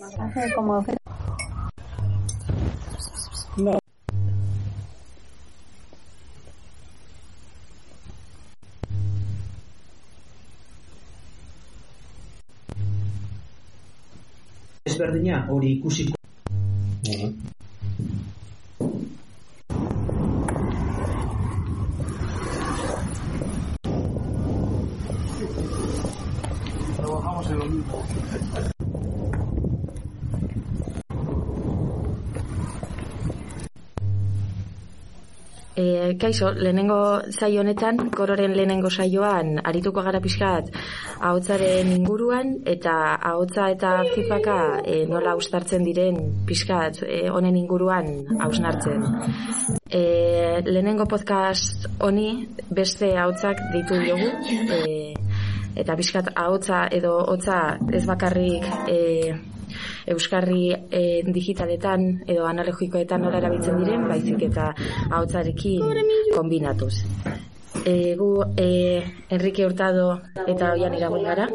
Hace como... No. Ezberdina hori ikusiko. Kaixo, lehenengo saio honetan, kororen lehenengo saioan, arituko gara pixkat ahotsaren inguruan, eta ahotsa eta feedbacka e, nola ustartzen diren pixkat e, honen inguruan hausnartzen. E, lehenengo podcast honi beste ahotsak ditu diogu, e, eta pixkat ahotsa edo hotza ez bakarrik e, euskarri e, digitaletan edo analogikoetan nola erabiltzen diren, baizik eta ahotsarekin kombinatuz. E, gu e, Enrique Hurtado eta Oian iragun gara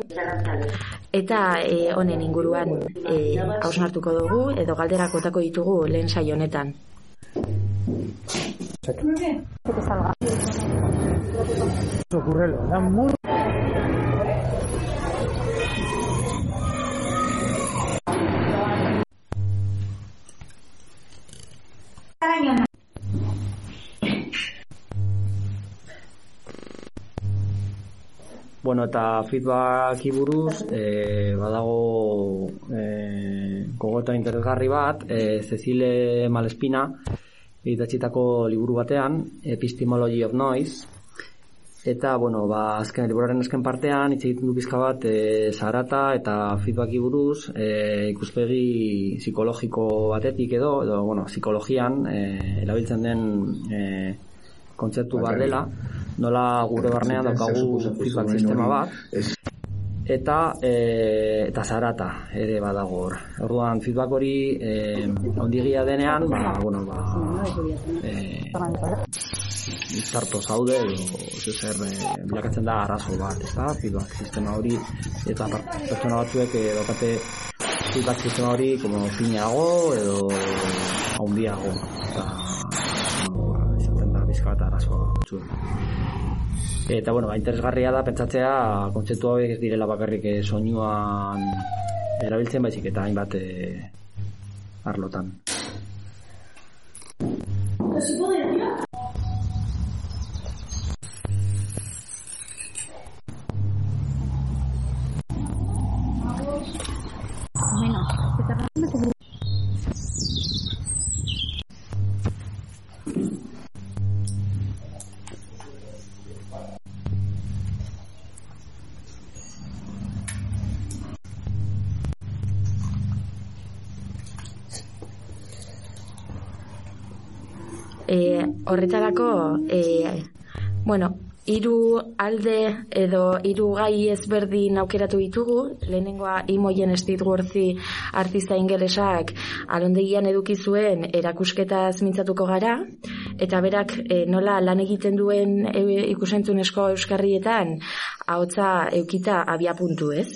eta e, honen inguruan e, hausnartuko dugu edo galderak botako ditugu lehen saio honetan. Ocurrelo, Bueno, eta feedbacki buruz, e, badago e, gogota interesgarri bat, e, Cecile Malespina, idatzitako liburu batean, Epistemology of Noise, eta, bueno, ba, azken, liburaren azken partean, hitz egiten du pizka bat, e, zarata eta feedbacki buruz, e, ikuspegi psikologiko batetik edo, edo, bueno, psikologian, e, erabiltzen den e, kontzeptu bat dela, nola gure barnean daukagu feedback sistema bat, eta e, eta zarata ere badago hor. Orduan feedback hori e, ondigia denean, ba, bueno, ba, e, izarto zaude edo zer e, bilakatzen da arazo bat, ezta? Feedback sistema hori eta per- pertsona batzuek e, daukate feedback sistema hori como finago edo haundiago. Eta, izaten da bizka bat arazo batzuen. Eta, bueno, ba, interesgarria da pentsatzea kontzeptu hauek ez direla bakarrik eh, soinuan erabiltzen baizik eta hainbat eh, arlotan. Horretarako, e, bueno, hiru alde edo hiru gai ezberdin aukeratu ditugu, lehenengoa Imoien Stidworthy artista ingelesak alondegian eduki zuen erakusketaz mintzatuko gara, eta berak e, nola lan egiten duen e, ikusentzunezko euskarrietan ahotsa eukita abia puntu ez.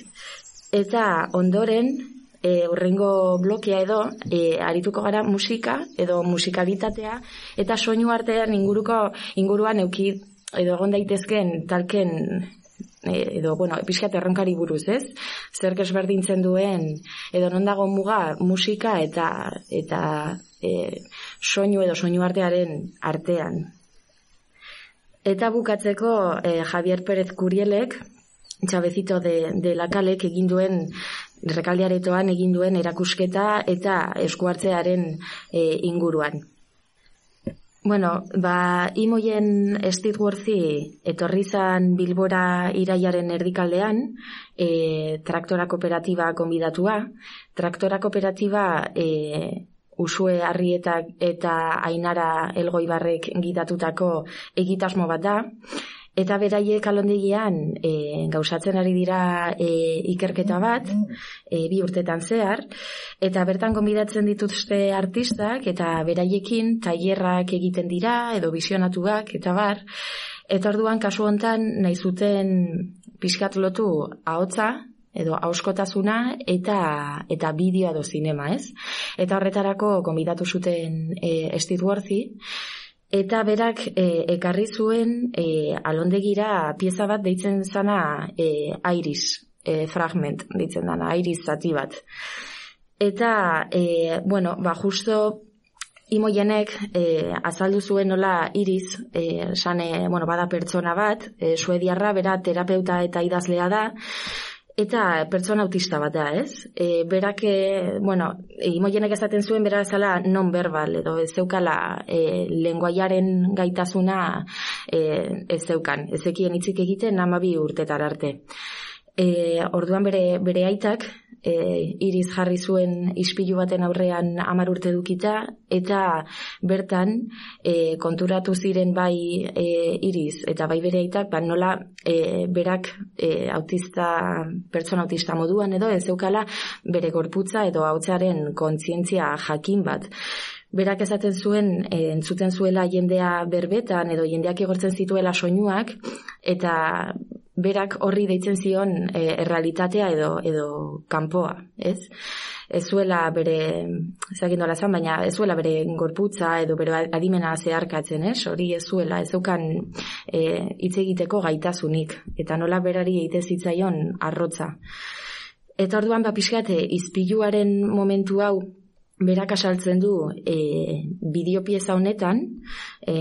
Eta ondoren, e, urrengo blokea edo e, arituko gara musika edo musikalitatea eta soinu artean inguruko inguruan euki edo egon daitezken talken e, edo bueno, pixkat erronkari buruz, ez? Zer desberdintzen duen edo non dago muga musika eta eta e, soinu edo soinu artearen artean. Eta bukatzeko e, Javier Pérez Curielek Txabezito de, de la Calek egin duen rekaldiaretoan egin duen erakusketa eta eskuartzearen e, inguruan. Bueno, ba, imoien Stidworthy etorri zan Bilbora iraiaren erdikaldean, e, traktora kooperatiba konbidatua. Traktora kooperatiba e, Usue Arrietak eta Ainara Elgoibarrek gidatutako egitasmo bat da. Eta beraiek alondegian e, gauzatzen ari dira e, ikerketa bat, e, bi urtetan zehar, eta bertan gonbidatzen dituzte artistak, eta beraiekin tailerrak egiten dira, edo visionatuak, eta bar, eta orduan kasu hontan nahi zuten pixkat lotu ahotsa, edo auskotasuna eta eta bideo edo zinema, ez? Eta horretarako gonbidatu zuten e, Steve eta berak e, ekarri zuen e, alondegira pieza bat deitzen zana e, Iris e, fragment deitzen dana, Iris zati bat. Eta, e, bueno, ba, justo Imoienek e, azaldu zuen nola iriz, e, sane, bueno, bada pertsona bat, e, suediarra, bera terapeuta eta idazlea da, eta pertsona autista bat da, ez? E, berak, e, bueno, e, imoienek esaten zuen, bera ezala non verbal, edo ez zeukala e, lenguaiaren gaitasuna e, ez zeukan, ez zekien hitzik egiten namabi urtetar arte. E, orduan bere, bere aitak, e, iriz jarri zuen ispilu baten aurrean amar urte dukita, eta bertan e, konturatu ziren bai e, iriz, eta bai bere aitak, ba, nola e, berak e, autista, pertsona autista moduan edo, ez zeukala bere gorputza edo hautzaren kontzientzia jakin bat. Berak esaten zuen, e, entzuten zuela jendea berbetan edo jendeak igortzen zituela soinuak, eta berak horri deitzen zion e, errealitatea edo edo kanpoa, ez? Ez zuela bere, ezagin dola zan, baina ez zuela bere gorputza edo bere adimena zeharkatzen, ez? Hori ez zuela, ez zukan e, hitz egiteko gaitasunik, eta nola berari egite zitzaion arrotza. Eta orduan, ba, pixkate, izpiluaren momentu hau berak asaltzen du e, bideopieza honetan, e,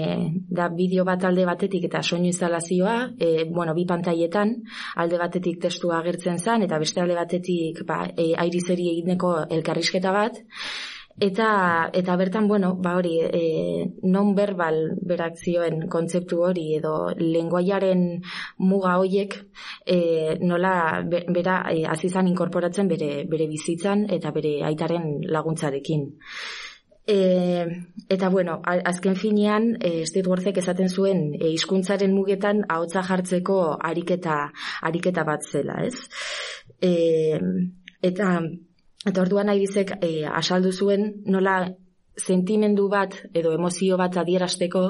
da bideo bat alde batetik eta soinu instalazioa, e, bueno, bi pantailetan, alde batetik testua agertzen zen, eta beste alde batetik ba, e, airizeri egineko elkarrizketa bat, Eta, eta bertan, bueno, ba hori, e, non verbal berak zioen kontzeptu hori edo lenguaiaren muga hoiek e, nola bera e, azizan inkorporatzen bere, bere bizitzan eta bere aitaren laguntzarekin. E, eta bueno, azken finean, e, Steve esaten zuen e, hizkuntzaren mugetan ahotsa jartzeko ariketa, ariketa bat zela, ez? E, eta Eta orduan nahi bizek e, eh, asaldu zuen nola sentimendu bat edo emozio bat adierazteko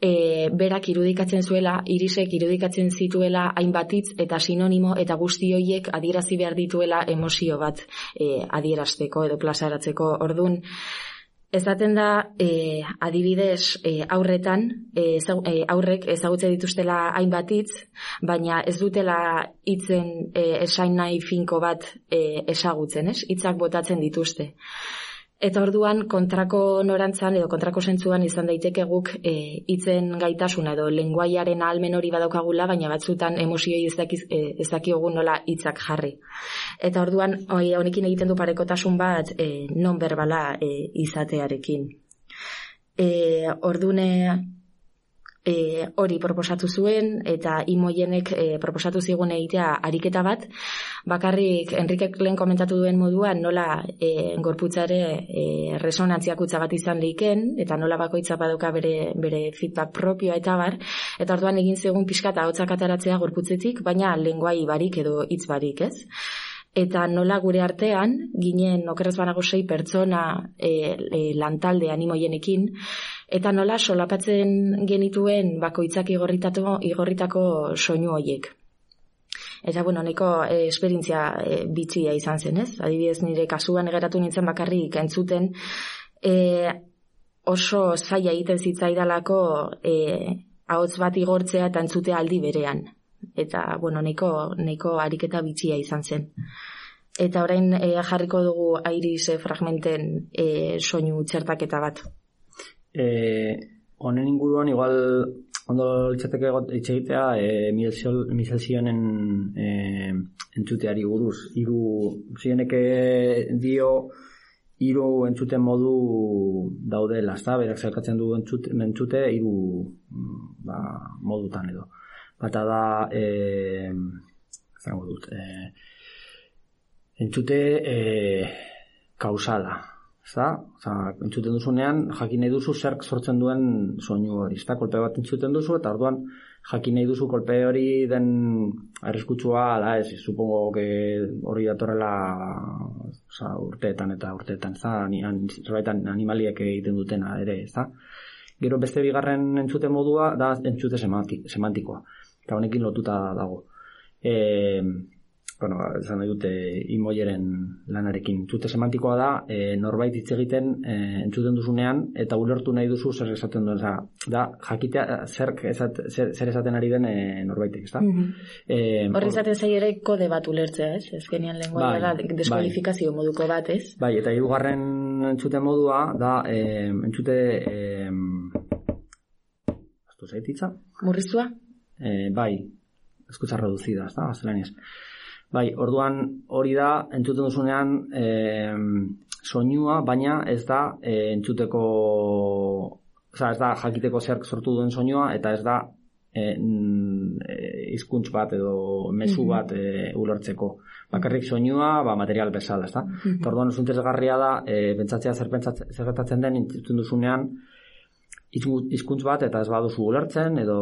e, berak irudikatzen zuela, irisek irudikatzen zituela hainbatitz eta sinonimo eta guzti hoiek adierazi behar dituela emozio bat e, adierazteko edo plazaratzeko. Orduan, Ezaten da, e, adibidez, e, aurretan, e, aurrek ezagutze dituztela hainbatitz, baina ez dutela hitzen e, esain nahi finko bat e, ezagutzen, ez? Hitzak botatzen dituzte. Eta orduan kontrako norantzan edo kontrako sentzuan izan daiteke guk e, hitzen gaitasuna edo lenguaiaren almen hori badaukagula, baina batzutan emozioi ez dakiz e, ez nola hitzak jarri. Eta orduan honekin egiten du parekotasun bat e, non berbala e, izatearekin. Eh ordune e, hori proposatu zuen eta imoienek e, proposatu zigun egitea ariketa bat. Bakarrik Enrikek lehen komentatu duen moduan nola e, gorputzare e, resonantziak utza bat izan liken eta nola bakoitza baduka bere, bere feedback propioa eta bar eta orduan egin zegun pixka eta hotzak ataratzea gorputzetik baina lenguai barik edo hitz barik ez eta nola gure artean ginen okerrez banago sei pertsona e, e, lantalde animoienekin eta nola solapatzen genituen bakoitzak igorritako, igorritako soinu hoiek. Eta bueno, neko e, esperientzia e, bitxia izan zen, ez? Adibidez nire kasuan egeratu nintzen bakarrik entzuten e, oso zaila egiten zitzaidalako e, ahots bat igortzea eta entzutea aldi berean. Eta, bueno, neko, neko ariketa bitxia izan zen. Eta orain e, jarriko dugu airis e, fragmenten e, soinu txertaketa bat. Eh, honen inguruan igual ondo litzateke hitz egitea eh Michel Sionen eh entzuteari buruz. Hiru Sioneke dio hiru entzuten modu daude lasta berak zelkatzen du entzute entzute hiru mm, ba modutan edo bata da eh zango dut eh entzute eh kausala Za, za, entzuten duzunean, jakin nahi duzu zerk sortzen duen soinu hori. Zta, kolpe bat entzuten duzu, eta orduan jakin nahi duzu kolpe hori den arriskutsua, ala ez, supongo que hori datorrela za, urteetan eta urteetan, za, zerbaitan animaliek egiten dutena ere, za. Gero beste bigarren entzute modua da entzute semantikoa. Eta honekin lotuta dago. E, bueno, esan nahi dute imoieren lanarekin. Entzute semantikoa da, e, norbait hitz egiten e, entzuten duzunean, eta ulertu nahi duzu zer esaten duen, oza, da, jakitea zer, esat, zer, zer esaten ari den e, norbaitek, ez da? Mhm. E, Horri zaten zai ere kode bat ulertzea, ez? Azkenean lengua Bai, da bai. deskualifikazio moduko bat, ez? Bai, eta hirugarren entzute modua da e, entzute e, Astu zaititza? Murriztua? E, bai, eskutza reducida, ez da, gaztelaniaz. Bai, orduan hori da, entzuten duzunean e, soinua, baina ez da e, entzuteko, oza, ez da jakiteko zerk sortu duen soinua, eta ez da e, mm, hizkuntz bat edo mezu bat e, ulertzeko. Bakarrik soinua, ba, material bezala, ez da? Eta orduan oso interesgarria da, e, pentsatzea zer, pentsatzen, zer gertatzen den, entzuten duzunean, hizkuntz bat eta ez baduzu ulertzen edo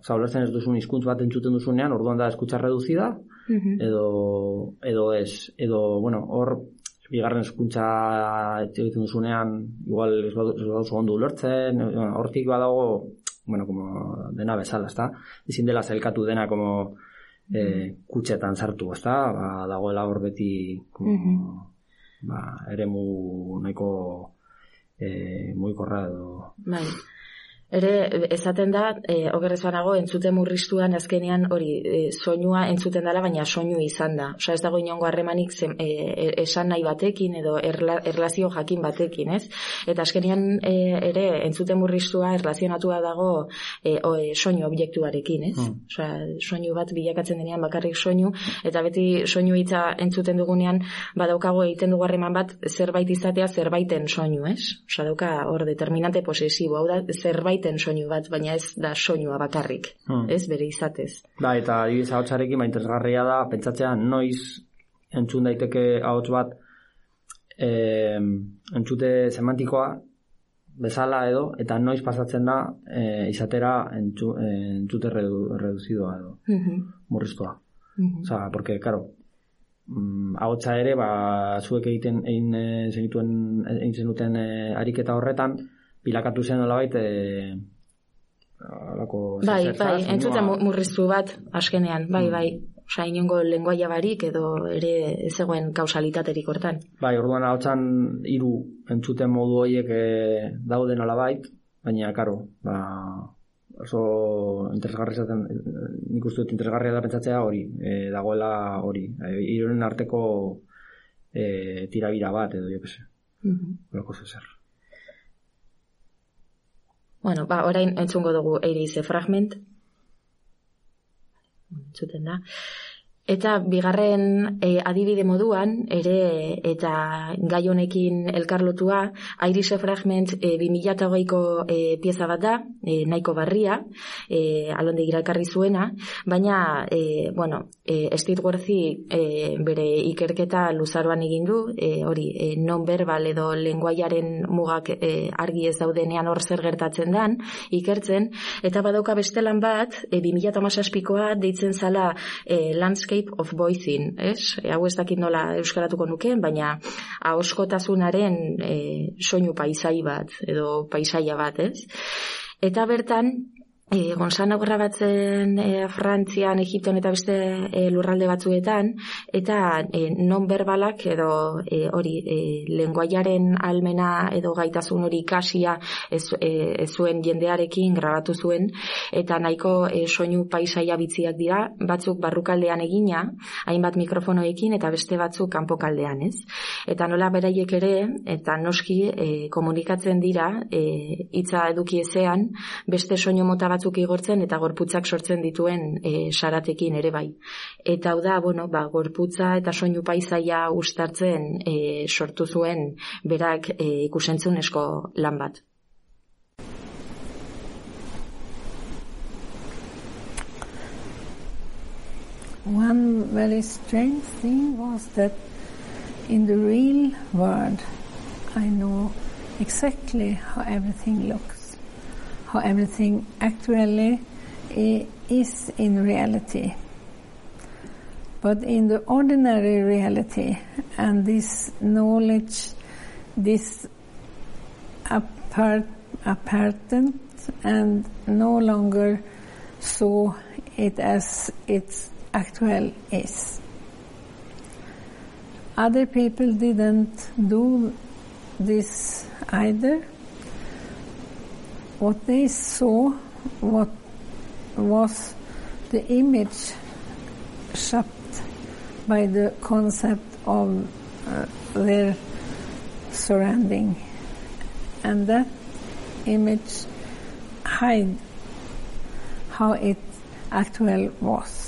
oza, ulertzen ez duzun hizkuntz bat entzuten duzunean orduan da eskutza reduzida Mhm. edo edo ez edo bueno hor bigarren hezkuntza egiten duzunean igual ez badu- ez baduzu ondo ulertzen hortik badago bueno como dena bezala ezta ezin dela zelkatu dena como eh, kutxetan sartu ezta ba, dagoela hor beti como, Mhm. ba, eremu nahiko eh, muy corrado. Vale. Ere, esaten da, e, okerrez banago, entzute murriztuan azkenean hori, e, soinua entzuten dela, baina soinu izan da. Osa ez dago inongo harremanik zem- e, e, esan nahi batekin edo erla, erlazio jakin batekin, ez? Eta azkenean e, ere, entzute murriztua erlazionatua dago e, o, e, soinu objektuarekin, ez? Hmm. Osea, soinu bat bilakatzen denean bakarrik soinu, eta beti soinu hitza entzuten dugunean, badaukago egiten dugu harreman bat zerbait izatea zerbaiten soinu, ez? Osea, dauka hor determinante posesibo, hau da zerbaiten soinu bat, baina ez da soinua bakarrik, Hmm. ez bere izatez. Da, eta adibidez ahotsarekin ba interesgarria da pentsatzea noiz entzun daiteke ahots bat eh, entzute semantikoa bezala edo eta noiz pasatzen da eh, izatera entzu, eh, entzute redu, reduzidoa edo Mhm, murriztua. mhm. Osea, porque claro, mm, ahotsa ere ba zuek egiten egin eh, zenituen egin zenuten eh, ariketa horretan bilakatu zen nolabait eh alako Bai, bai, soinua- entzute mu- murriztu bat askenean, bai, Mm. bai. Osea, inongo lenguaia barik edo ere ez zegoen kausalitaterik hortan. Bai, orduan ahotsan hiru entzuten modu horiek e, dauden alabait, baina karo, ba, oso interesgarri zaten, nik uste dut interesgarria da pentsatzea hori, e, dagoela hori, e, hiruren arteko e, tirabira bat edo jo kese, Mhm. loko zer. Bueno, ba, orain entzungo dugu eirize fragment. Entzuten da. Eta bigarren e, adibide moduan, ere eta gai honekin elkarlotua, Airise Fragment e, 2008ko e, pieza bat da, e, nahiko barria, e, alonde irakarri zuena, baina, e, bueno, e, Stidworthy e, bere ikerketa luzaroan egin du, e, hori, e, non-verbal edo lenguaiaren mugak e, argi ez daudenean hor zer gertatzen dan, ikertzen, eta badauka bestelan bat, e, 2008koa deitzen zala e, Landscape of Voicing, ez? E, hau ez dakit nola euskaratuko nukeen, baina ahoskotasunaren e, soinu paisai bat, edo paisaia bat, ez? Eta bertan, E, Gonzana grabatzen e, Frantzian, Egipton eta beste e, lurralde batzuetan, eta e, non-berbalak edo e, hori e, lenguaiaren almena edo gaitasun hori ikasia ez, e, zuen jendearekin grabatu zuen, eta nahiko e, soinu paisaia bitziak dira, batzuk barrukaldean egina, hainbat mikrofonoekin eta beste batzuk kanpokaldean, ez? Eta nola beraiek ere, eta noski e, komunikatzen dira, e, hitza eduki ezean, beste soinu mota batzuk igortzen eta gorputzak sortzen dituen e, saratekin ere bai. Eta hau da, bueno, ba, gorputza eta soinu paisaia ustartzen e, sortu zuen berak e, ikusentzunezko lan bat. One very strange thing was that in the real world, I know exactly how everything looks, how everything actually is in reality. But in the ordinary reality and this knowledge, this apart, apparent and no longer saw it as its actual is. other people didn't do this either. What they saw what was the image shaped by the concept of uh, their surrounding and that image hide how it actually was.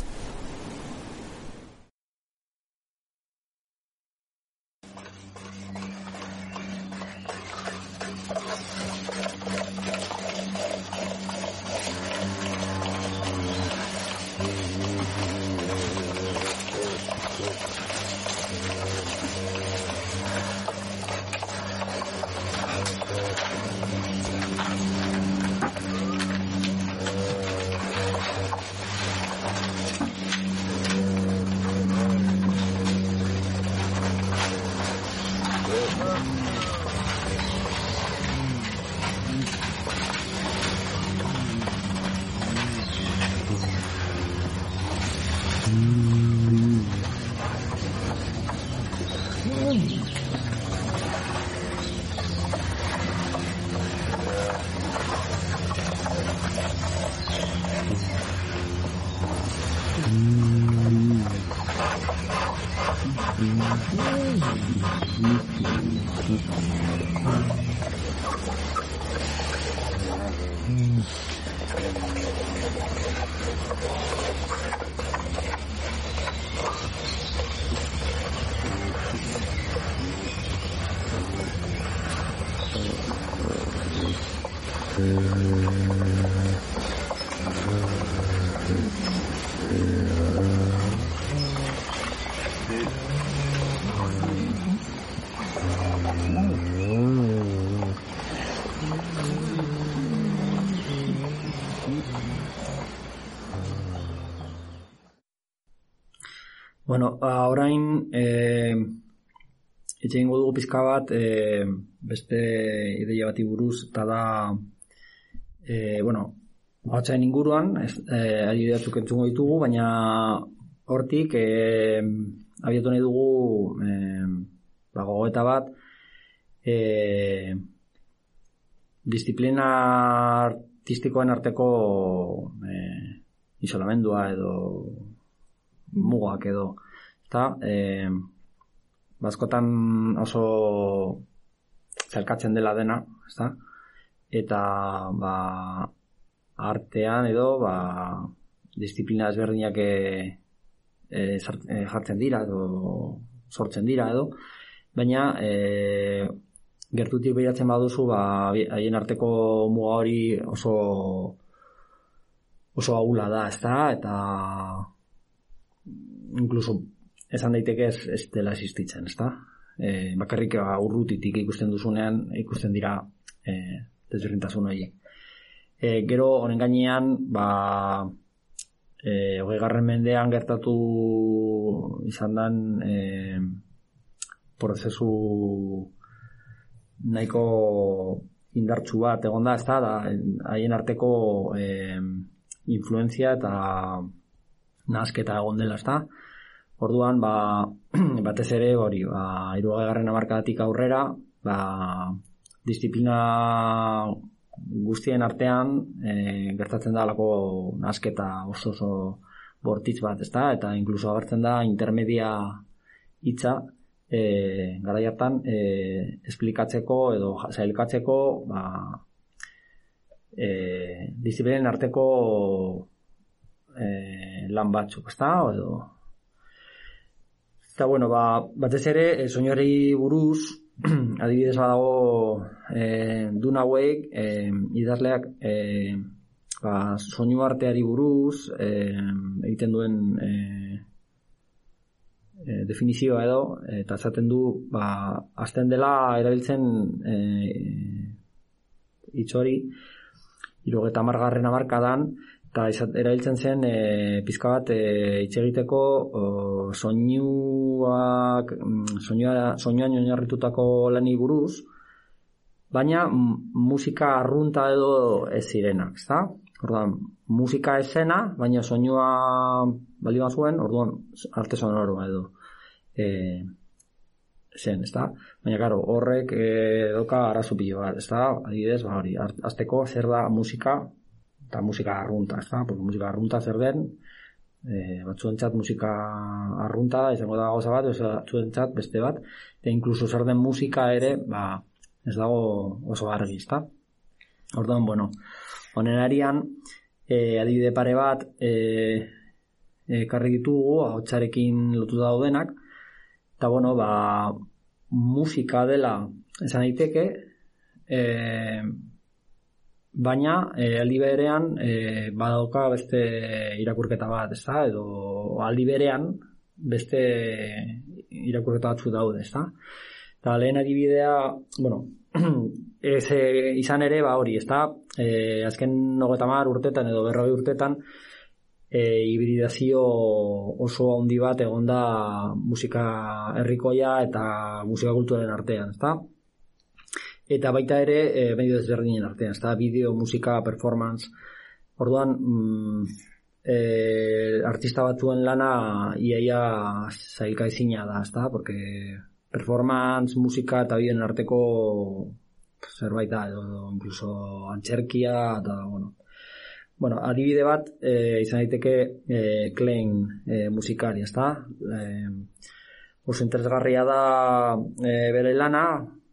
Bueno, orain e, etxe egingo dugu pizka bat e, beste ideia bati buruz eta da e, bueno, hotzain inguruan ez, e, ari batzuk entzungo ditugu baina hortik e, abiatu nahi dugu e, ba, gogoeta bat e, disiplina artistikoen arteko e, isolamendua edo mugak edo eta e, bazkotan oso zelkatzen dela dena ezta? eta ba, artean edo ba, disiplina ezberdinak e, e, jartzen dira edo sortzen dira edo baina e, gertutik behiratzen baduzu ba, haien arteko muga hori oso oso ahula da, ezta? Eta incluso esan daiteke ez, ez dela existitzen, ezta? E, bakarrik urrutitik ikusten duzunean ikusten dira e, desberdintasun horiek. E, gero honen gainean, ba, e, hogei mendean gertatu izan dan e, prozesu nahiko indartsu bat egon da, ez da, haien arteko e, influenzia eta nasketa egon dela, ezta? Orduan, ba, batez ere hori, ba, irugarren amarkadatik aurrera, ba, disiplina guztien artean e, gertatzen da alako nasketa oso oso bortitz bat, ezta? Eta inkluso agertzen da intermedia hitza e, gara jartan e, esplikatzeko edo zailkatzeko ba, e, disiplinen arteko e, lan batzuk, ezta? Edo Eta bueno, ba, batez ere, e, soinuari buruz, adibidez badago e, dun hauek, e, idazleak e, ba, soinu arteari buruz, e, egiten duen e, e, definizioa edo, eta zaten du, ba, azten dela erabiltzen e, itxori, irogeta margarren amarkadan, eta erabiltzen zen e, pizka bat e, hitz egiteko soinuak mm, soinua soinuan oinarritutako lani buruz baina musika arrunta edo ez zirenak, ezta? Orduan, musika esena, baina soinua bali zuen, orduan arte sonoro edo e, zen, ezta? Baina, karo, horrek e, doka arazo pilo bat, ezta? Adibidez, ba, hori, hasteko zer da musika, eta musika arrunta, ezta? Porque musika arrunta zer den, e, batzuentzat musika arrunta da, izango da gauza bat, batzuentzat beste bat, eta inkluso zer den musika ere, ba, ez dago oso argi, ezta? Orduan, bueno, honen arian, e, adibide pare bat, e, ekarri ditugu, ahotsarekin lotu daudenak, eta bueno, ba, musika dela esan daiteke, e, baina e, aldi berean e, badauka beste irakurketa bat, ezta? Edo aldi berean beste irakurketa batzu daude, ezta? Eta lehen adibidea, bueno, ez, e, izan ere, ba hori, ezta? E, azken nogeta mar urtetan edo berroi urtetan, e, hibridazio oso handi bat egonda musika herrikoia eta musika kulturaren artean, ezta? Eta baita ere, e, medio desberdinen artean, ezta? Bideo, musika, performance. Orduan, mm, e, artista batzuen lana iaia zailka ezina da, ezta? Porque performance, musika eta bideoen arteko zerbait da, edo, edo incluso antxerkia, eta, bueno, Bueno, adibide bat e, izan daiteke e, Klein e, musikari, ezta? E, oso interesgarria da e, bere lana,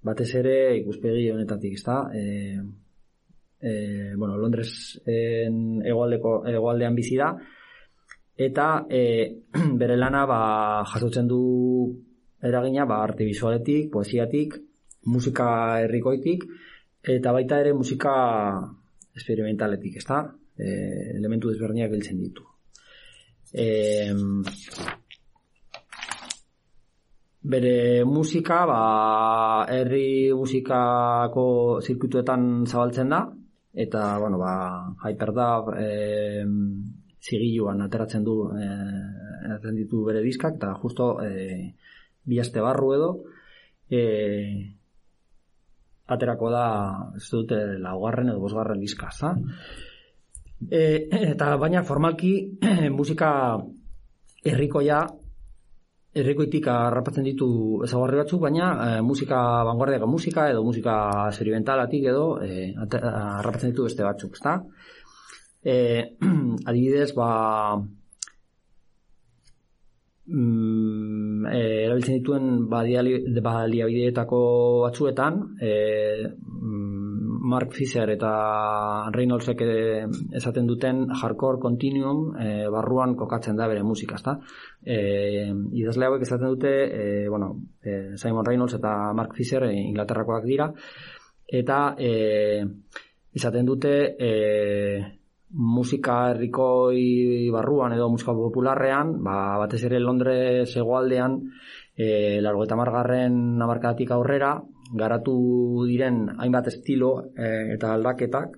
batez ere ikuspegi honetatik, ezta? E, e, bueno, Londresen egoaldeko egoaldean bizi da eta e, bere lana ba jasotzen du eragina ba arte visualetik, poesiatik, musika herrikoitik eta baita ere musika experimentaletik, ezta? E, elementu desberdinak biltzen ditu. E, bere musika, ba, herri musikako zirkuituetan zabaltzen da, eta, bueno, ba, Hyperdub e, zigiluan ateratzen du e, ateratzen ditu bere diskak, eta justo e, bi aste barru edo, e, aterako da, ez dute, laugarren edo bosgarren diska, za? E, eta baina formalki musika herrikoia herrikoitik harrapatzen ditu ezagarri batzuk, baina e, musika vanguardiako musika edo musika experimentalatik edo e, harrapatzen ditu beste batzuk, ezta? E, adibidez, ba mm, e, erabiltzen dituen baliabideetako batzuetan e, mm, Mark Fisher eta Reynoldsek eh, esaten duten hardcore continuum e, barruan kokatzen da bere musika, ezta? E, idazle hauek esaten dute, e, bueno, e, Simon Reynolds eta Mark Fisher Inglaterrakoak dira, eta e, izaten dute e, musika herrikoi barruan edo musika popularrean, ba, batez ere Londres hegoaldean, e, largo eta margarren amarkadatik aurrera, garatu diren hainbat estilo e, eta aldaketak,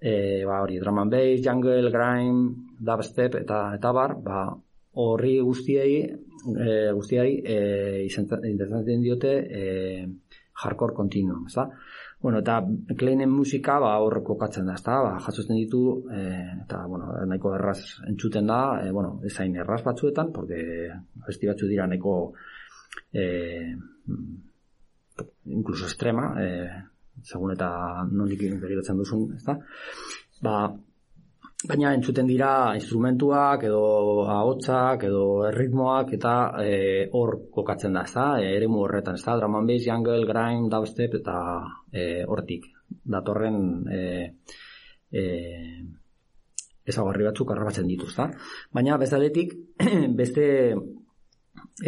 e, ba, hori, drum and bass, jungle, grime, dubstep eta eta bar, ba, horri guztiei e, guztiei e, interesatzen diote e, hardcore continuum, ezta? Bueno, eta Kleinen musika ba hor kokatzen da, ezta? Ba, jasotzen ditu e, eta bueno, nahiko erraz entzuten da, e, bueno, ez hain erraz batzuetan, porque abesti batzu dira nahiko e, incluso extrema, e, segun eta nondik begiratzen duzun, ezta? Ba, baina entzuten dira instrumentuak edo ahotsak edo erritmoak eta e, hor kokatzen da, ezta? E, eremu horretan, ezta? Drum and bass, jungle, grime, dubstep eta e, hortik datorren e, e, ezagarri batzuk arrabatzen ditu, ezta? Baina bezaletik beste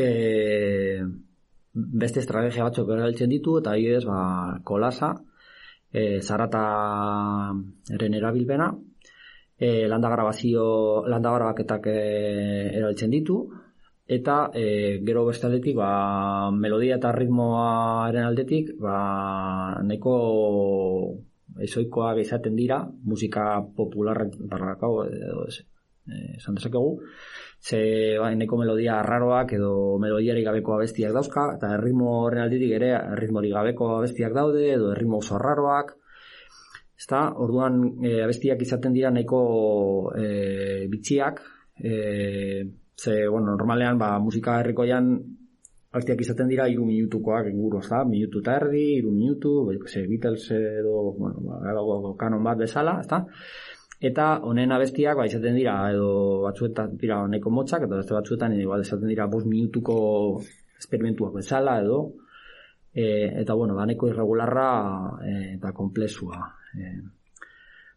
e, beste estrategia batzuk erabiltzen ditu eta adibidez ba kolasa e, zarata eren erabilpena e, landa grabazio landa grabaketak e, erabiltzen ditu eta e, gero bestaletik ba, melodia eta ritmoaren aldetik ba, nahiko ezoikoak izaten dira musika popularrak barrakau esan dezakegu ze ba, nahiko melodia arraroak edo melodiarik gabeko abestiak dauzka eta erritmo horren aldetik ere erritmorik gabeko abestiak daude edo erritmo oso arraroak Ezta, orduan e, abestiak izaten dira nahiko e, bitxiak, e, ze, bueno, normalean, ba, musika herrikoian abestiak izaten dira iru minutukoak inguru, ezta? Minutu eta erdi, iru minutu, ze, Beatles edo, bueno, ba, kanon bat bezala, ezta? Eta honen abestiak, ba, izaten dira, edo batzuetan dira honeko motzak, eta beste batzuetan, igual, izaten dira, bost minutuko experimentuak bezala, edo, e, eta, bueno, ba, neko irregularra e, eta komplezua. E,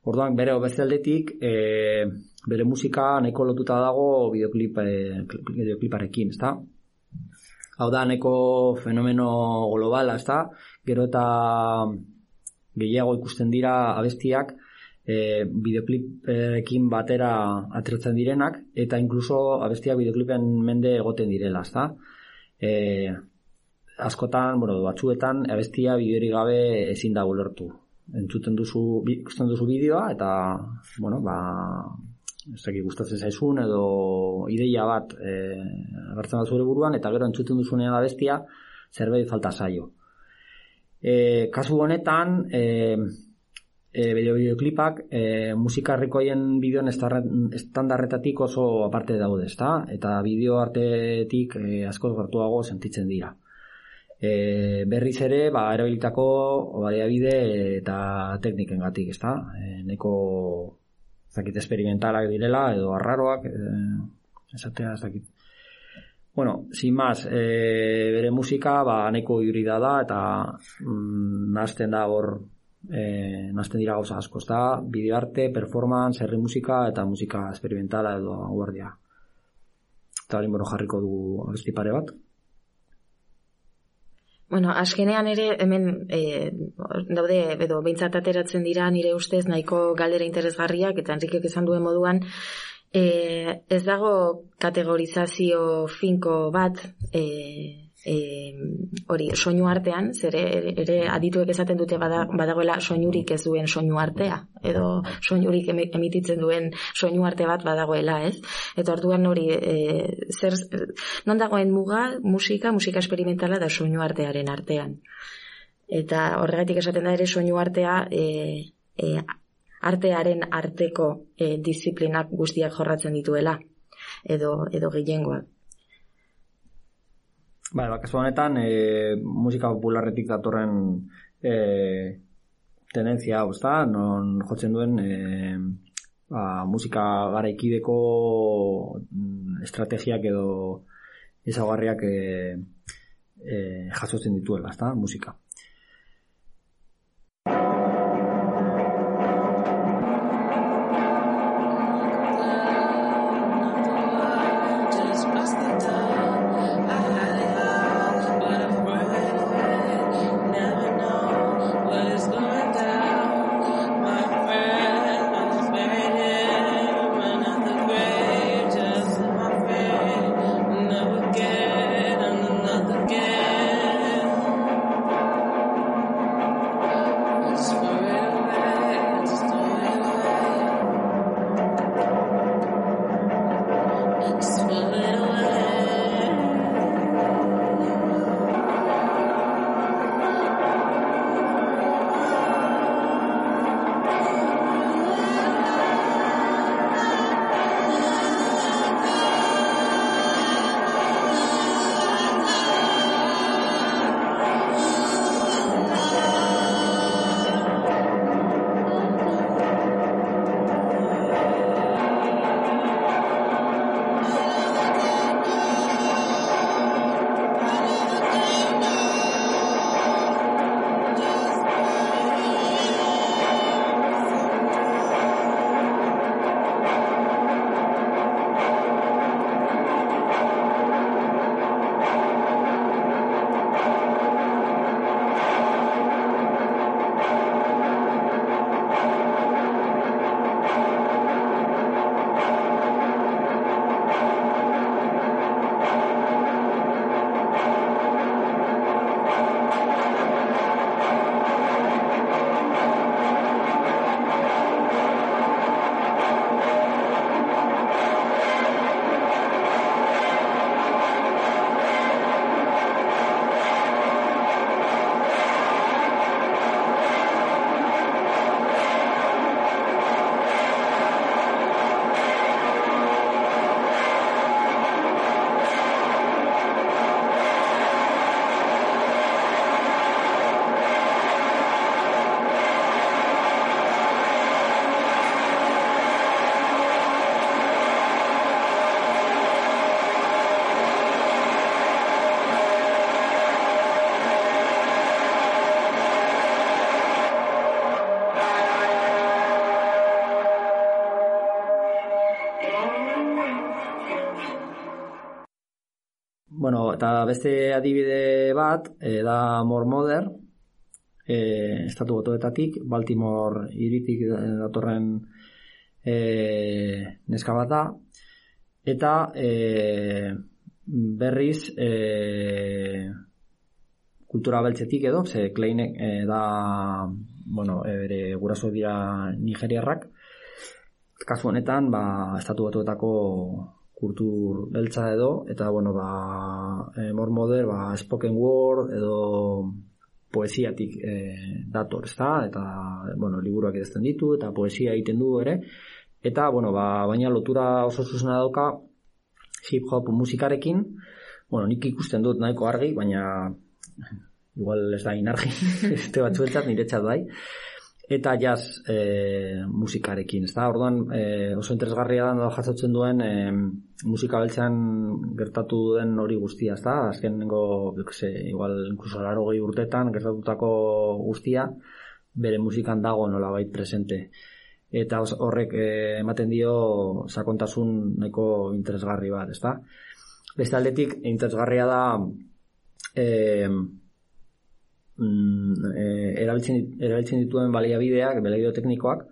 Orduan, bere bestaldetik, e, bere musika neko lotuta dago videoclip, e, videocliparekin, ezta? Hau da, neko fenomeno globala, ezta? Gero eta gehiago ikusten dira abestiak e, videoclipekin batera atretzen direnak, eta inkluso abestiak videoclipen mende egoten direla, ezta? E, askotan, bueno, batzuetan, abestia bideori gabe ezin da ulertu entzuten duzu, ikusten duzu bideoa, eta, bueno, ba, ez dakik gustatzen zaizun, edo ideia bat e, agertzen da zure buruan, eta gero entzuten duzunean da bestia, zerbait falta zaio. E, kasu honetan, e, e, bideo bideoklipak, e, musika harrikoien bideoen estandarretatik oso aparte daude, ezta? Eta bideo artetik e, askoz gertuago sentitzen dira e, berriz ere ba erabilitako baliabide eta tekniken gatik, ezta? E, neko zakit experimentalak direla edo arraroak e, esatea zakit. Bueno, sin más, e, bere musika ba neko hibrida da eta mm, nazten da hor eh nazten dira gauza asko, ezta? Bideo arte, performance, herri musika eta musika experimentala edo guardia. Eta hori jarriko dugu abesti pare bat. Bueno, askenean ere hemen e, daude edo beintzat ateratzen dira nire ustez nahiko galdera interesgarriak eta Enrikek esan duen moduan e, ez dago kategorizazio finko bat e, e, hori soinu artean, zer ere adituek esaten dute badagoela soinurik ez duen soinu artea, edo soinurik emititzen duen soinu arte bat badagoela, ez? Eta orduan hori, e, zer, non dagoen muga, musika, musika esperimentala da soinu artearen artean. Eta horregatik esaten da ere soinu artea e, e, artearen arteko e, disiplinak guztiak jorratzen dituela, edo, edo gehiengoak. Bai, ba, kasu honetan, e, musika popularretik datorren e, tendentzia hau, ezta? Non jotzen duen e, ba, musika garaikideko mm, estrategiak edo ezagarriak e, e, jasotzen dituela, ezta? Musika. Eta beste adibide bat, e, da More Mother, e, estatu botoetatik, Baltimore iritik datorren e, neska bat da, eta e, berriz e, kultura beltzetik edo, ze Kleinek e, da, bueno, e, bere guraso dira nigeriarrak, kasu honetan, ba, estatu batuetako kultur beltza edo, eta, bueno, ba, e, more modern, ba, spoken word edo poesiatik e, dator, ezta? Eta, bueno, liburuak edezten ditu, eta poesia egiten du ere, eta, bueno, ba, baina lotura oso zuzena dauka hip-hop musikarekin, bueno, nik ikusten dut nahiko argi, baina igual ez da inargi, este batzuetzat niretzat bai, eta jazz e, musikarekin, ez da, orduan e, oso interesgarria da jasotzen duen e, musika beltzean gertatu den hori guztia, ez da, azken nengo, igual, inkluso laro gehi urtetan gertatutako guztia, bere musikan dago nola bait presente. Eta horrek ematen dio sakontasun nahiko interesgarri bat, ezta? Beste aldetik, interesgarria da eh, mm, eh, erabiltzen, erabiltzen dituen baliabideak, baliabide teknikoak,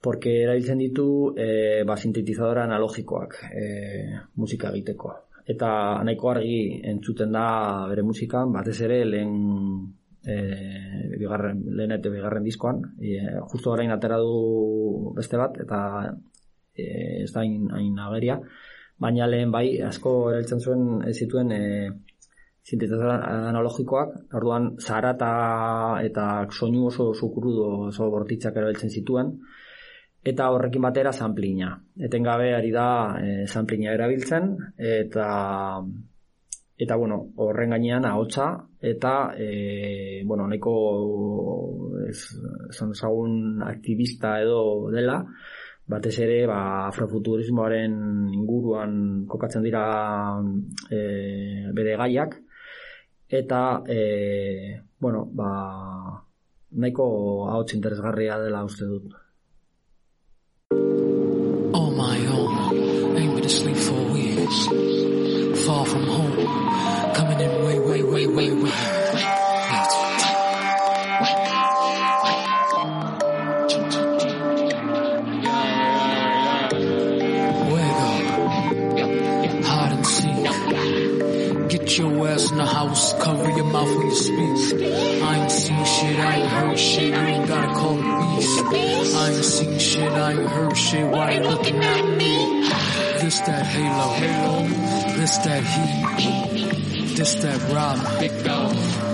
porque erabiltzen ditu eh, ba, sintetizadora analogikoak eh, musika egiteko. Eta nahiko argi entzuten da bere musikan, batez ere lehen eh, bigarren, lehen eta bigarren diskoan, e, justo orain atera du beste bat, eta e, ez da hain ageria, baina lehen bai asko erabiltzen zuen ez zituen e, sintetizador analogikoak, orduan zara eta, eta soinu oso krudo oso bortitzak erabiltzen zituen, eta horrekin batera samplina. Etengabe ari da e, samplina erabiltzen, eta eta bueno, horren gainean ahotsa eta e, bueno, neko ez, esan aktivista edo dela, batez ere ba, afrofuturismoaren inguruan kokatzen dira e, bere gaiak eta e, bueno, ba, nahiko hauts interesgarria dela uste dut. Oh my own, ain't been asleep for weeks Far from home, coming in way, way, way, way, way your ass in the house, cover your mouth when you speak. I ain't seen shit, I ain't heard shit, you ain't gotta call the beast. I ain't seen shit, I ain't heard shit, why you looking at me? This that halo, halo, this that heat, this that rob, big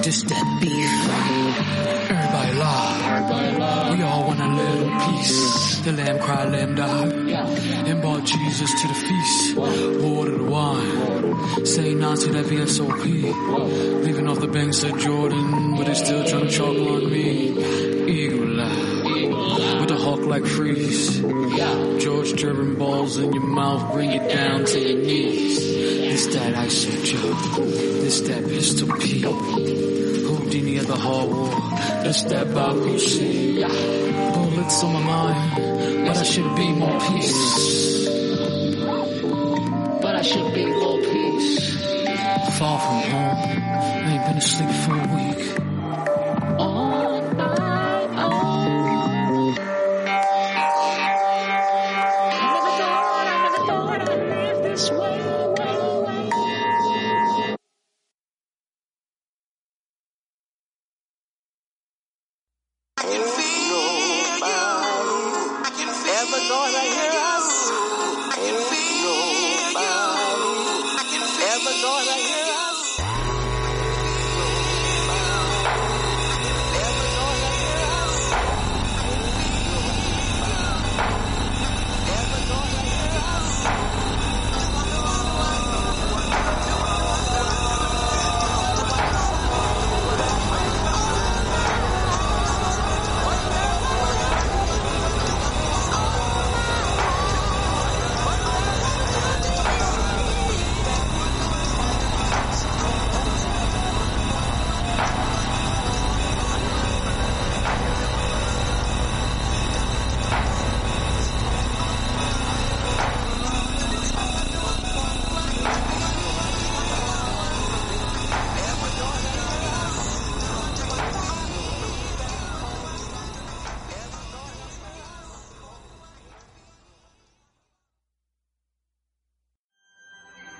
this that beef. Everybody lie. We all want a little piece. The lamb cried, lamb died. And brought Jesus to the feast. Water wine. Say Nazi that VSOP. Leaving off the banks of Jordan, but they still trying to chalk on me. Eagle eye. With a hawk like freeze. George German balls in your mouth, bring it down to your knees. This that ISO Joe. This that pistol P. Houdini at the hard war. This that C. Bullets on my mind but I should be more peace.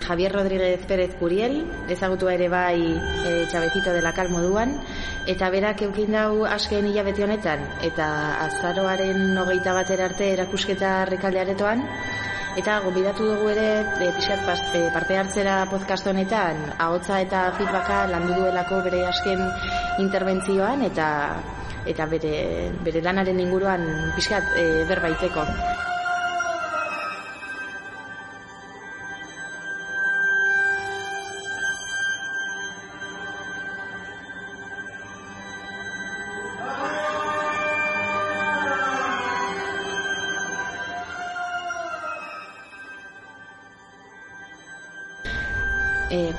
Javier Rodríguez Pérez Curiel, ezagutua ere bai e, txabezito dela kalmoduan, eta berak eukin dau asken hilabete honetan, eta azaroaren hogeita batera arte erakusketa rekalde aretoan, eta gombidatu dugu ere e, pixkat pas- e, parte hartzera podcast honetan, ahotza eta feedbacka landu duelako bere asken interbentzioan, eta eta bere, bere lanaren inguruan pixkat e, berbaiteko.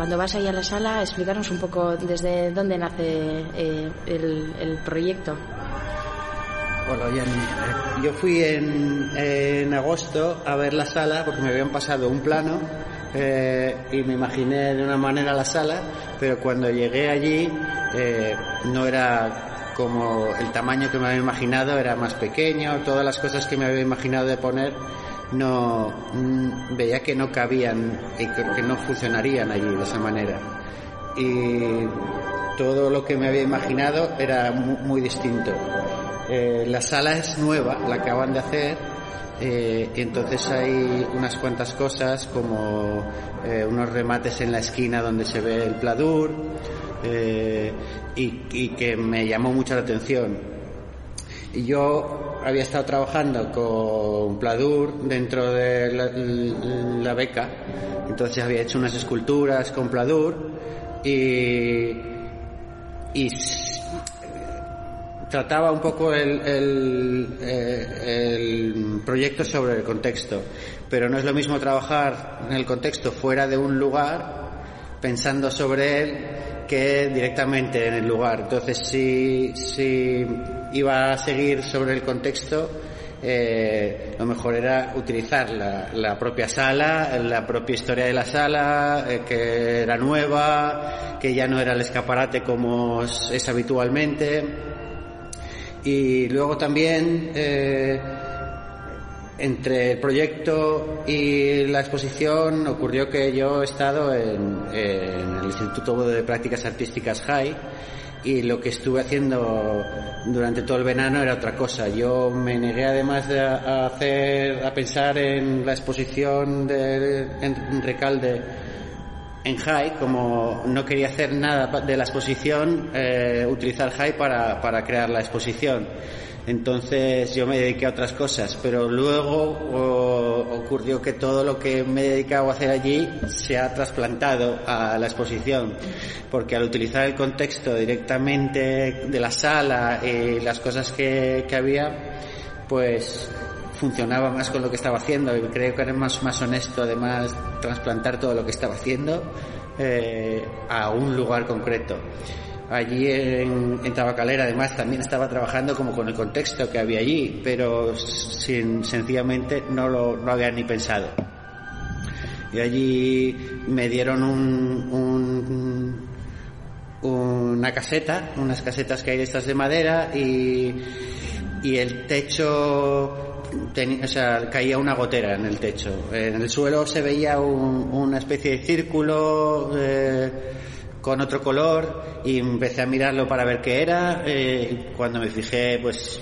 Cuando vas ahí a la sala, explicarnos un poco desde dónde nace eh, el, el proyecto. Bueno, Jenny, eh, yo fui en, en agosto a ver la sala porque me habían pasado un plano eh, y me imaginé de una manera la sala, pero cuando llegué allí eh, no era como el tamaño que me había imaginado, era más pequeño, todas las cosas que me había imaginado de poner no mm, veía que no cabían y que, no funcionarían allí de esa manera. Y todo lo que me había imaginado era mu- muy distinto. Eh, la sala es nueva, la acaban de hacer, eh, y entonces hay unas cuantas cosas como eh, unos remates en la esquina donde se ve el pladur y, y que me llamó mucho la atención. Yo había estado trabajando con Pladur dentro de la, la beca, entonces había hecho unas esculturas con Pladur y, y trataba un poco el, el, eh, el proyecto sobre el contexto, pero no es lo mismo trabajar en el contexto fuera de un lugar pensando sobre él que directamente en el lugar. Entonces, si, si iba a seguir sobre el contexto, eh, lo mejor era utilizar la, propia sala, la propia historia de la sala, eh, que era nueva, que ya no era el escaparate como es, habitualmente. Y luego también eh, entre el proyecto y la exposición ocurrió que yo he estado en, en el Instituto de Prácticas Artísticas JAI y lo que estuve haciendo durante todo el verano era otra cosa. Yo me negué además de a hacer, a pensar en la exposición de, Recalde en Jai, como no quería hacer nada de la exposición, eh, utilizar Jai para, para crear la exposición. Entonces yo me dediqué a otras cosas, pero luego ocurrió que todo lo que me he dedicado a hacer allí se ha trasplantado a la exposición, porque al utilizar el contexto directamente de la sala y las cosas que, que había, pues funcionaba más con lo que estaba haciendo y creo que era más, más honesto además trasplantar todo lo que estaba haciendo eh, a un lugar concreto. Allí en, Tabacalera además también estaba trabajando como con el contexto que había allí, pero sin, sencillamente no lo no había ni pensado. Y allí me dieron un, un- una caseta, unas casetas que hay de estas de madera y, y el techo, teni- o sea, caía una gotera en el techo. En el suelo se veía un- una especie de círculo eh, con otro color y empecé a mirarlo para ver qué era. eh, cuando me fijé, pues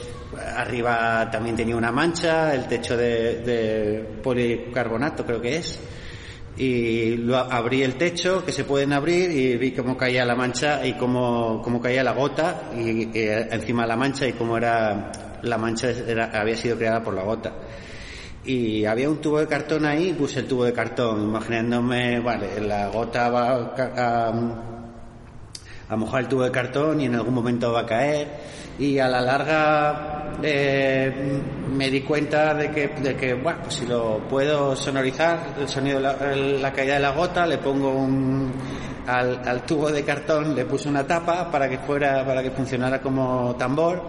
arriba también tenía una mancha, el techo de, de policarbonato creo que es y abrí el techo que se pueden abrir y vi cómo caía la mancha y cómo, cómo caía la gota y, y encima de la mancha y cómo era la mancha era- había sido creada por la gota y había un tubo de cartón ahí puse el tubo de cartón imaginándome vale la gota va a, a- a mojar el tubo de cartón y en algún momento va a caer. Y a la larga eh, me di cuenta de que, de que bueno, pues si lo puedo sonorizar el sonido de la, la caída de la gota le pongo un al, al tubo de cartón le puse una tapa para que fuera para que funcionara como tambor.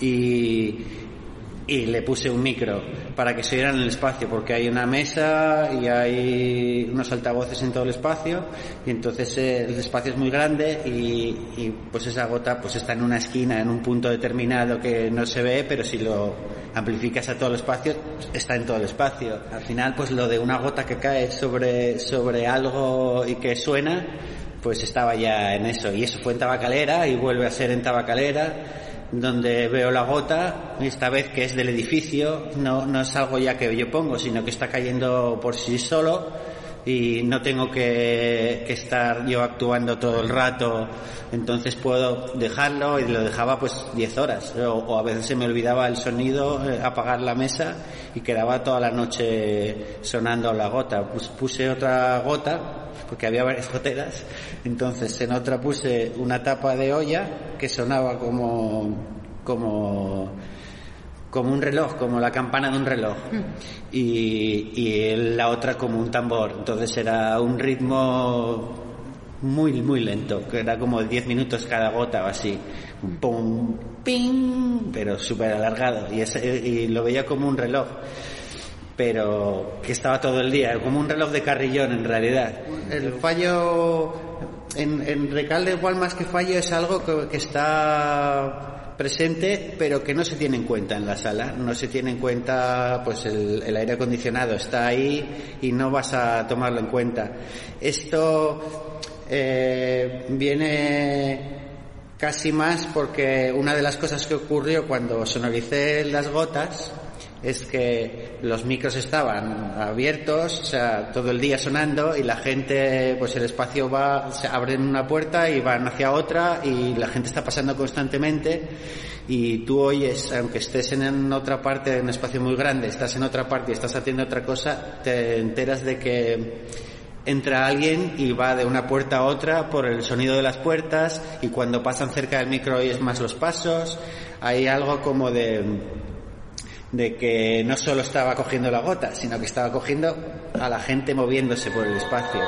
Y y le puse un micro para que se oyeran en el espacio, porque hay una mesa y hay unos altavoces en todo el espacio, y entonces eh, el espacio es muy grande y, y, pues esa gota pues está en una esquina, en un punto determinado que no se ve, pero si lo amplificas a todo el espacio, está en todo el espacio. Al final, pues lo de una gota que cae sobre, sobre algo y que suena, pues estaba ya en eso. Y eso fue en Tabacalera y vuelve a ser en Tabacalera donde veo la gota, esta vez que es del edificio, no, no es algo ya que yo pongo, sino que está cayendo por sí solo y no tengo que, que, estar yo actuando todo el rato, entonces puedo dejarlo y lo dejaba pues 10 horas. O, a veces se me olvidaba el sonido, eh, apagar la mesa y quedaba toda la noche sonando la gota. Pues puse otra gota porque había varias goteras, entonces en otra puse una tapa de olla que sonaba como como como un reloj, como la campana de un reloj. Y, y la otra como un tambor. Entonces era un ritmo muy, muy lento, que era como 10 minutos cada gota o así. Un pum, ping, pero súper alargado. Y, ese, y lo veía como un reloj pero que estaba todo el día, como un reloj de carrillón en realidad. El fallo en, en Recalde igual más que fallo es algo que, que está presente pero que no se tiene en cuenta en la sala. No se tiene en cuenta pues el, aire acondicionado está ahí y no vas a tomarlo en cuenta. Esto eh, viene casi más porque una de las cosas que ocurrió cuando sonoricé las gotas es que los micros estaban abiertos, o sea, todo el día sonando y la gente, pues el espacio va, se abren una puerta y van hacia otra y la gente está pasando constantemente y tú oyes, aunque estés en otra parte de un espacio muy grande, estás en otra parte y estás haciendo otra cosa, te enteras de que entra alguien y va de una puerta a otra por el sonido de las puertas y cuando pasan cerca del micro oyes más los pasos, hay algo como de de que no solo estaba cogiendo la gota, sino que estaba cogiendo a la gente moviéndose por el espacio.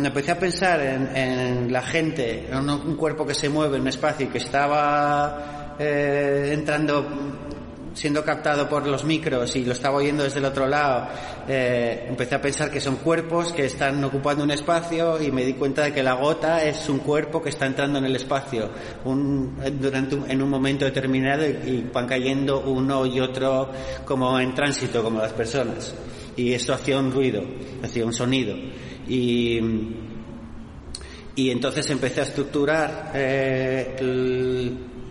Cuando empecé a pensar en, en la gente, en un, cuerpo que se mueve en un espacio y que estaba eh, entrando, siendo captado por los micros y lo estaba oyendo desde el otro lado, eh, empecé a pensar que son cuerpos que están ocupando un espacio y me di cuenta de que la gota es un cuerpo que está entrando en el espacio un, durante un, en un momento determinado y, y van cayendo uno y otro como en tránsito, como las personas. Y eso hacía un ruido, hacía un sonido y, y entonces empecé a estructurar eh,